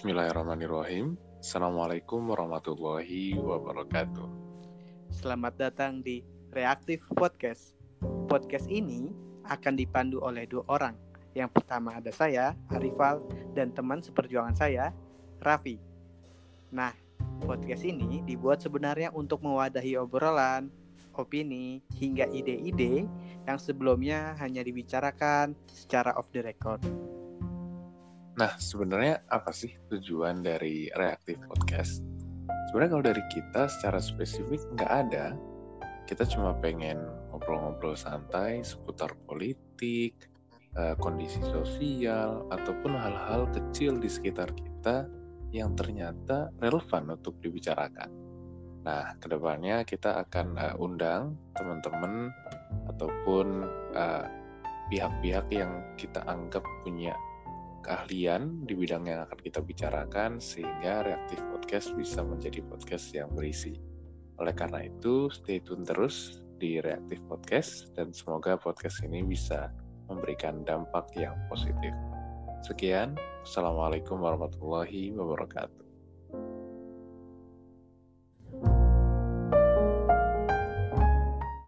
Bismillahirrahmanirrahim. Assalamualaikum warahmatullahi wabarakatuh. Selamat datang di Reaktif Podcast. Podcast ini akan dipandu oleh dua orang. Yang pertama ada saya, Arifal, dan teman seperjuangan saya, Raffi. Nah, podcast ini dibuat sebenarnya untuk mewadahi obrolan, opini, hingga ide-ide yang sebelumnya hanya dibicarakan secara off the record. Nah, sebenarnya apa sih tujuan dari Reaktif Podcast? Sebenarnya kalau dari kita secara spesifik nggak ada. Kita cuma pengen ngobrol-ngobrol santai seputar politik, eh, kondisi sosial, ataupun hal-hal kecil di sekitar kita yang ternyata relevan untuk dibicarakan. Nah, ke depannya kita akan uh, undang teman-teman ataupun uh, pihak-pihak yang kita anggap punya keahlian di bidang yang akan kita bicarakan sehingga Reaktif Podcast bisa menjadi podcast yang berisi. Oleh karena itu, stay tune terus di Reaktif Podcast dan semoga podcast ini bisa memberikan dampak yang positif. Sekian, Assalamualaikum warahmatullahi wabarakatuh.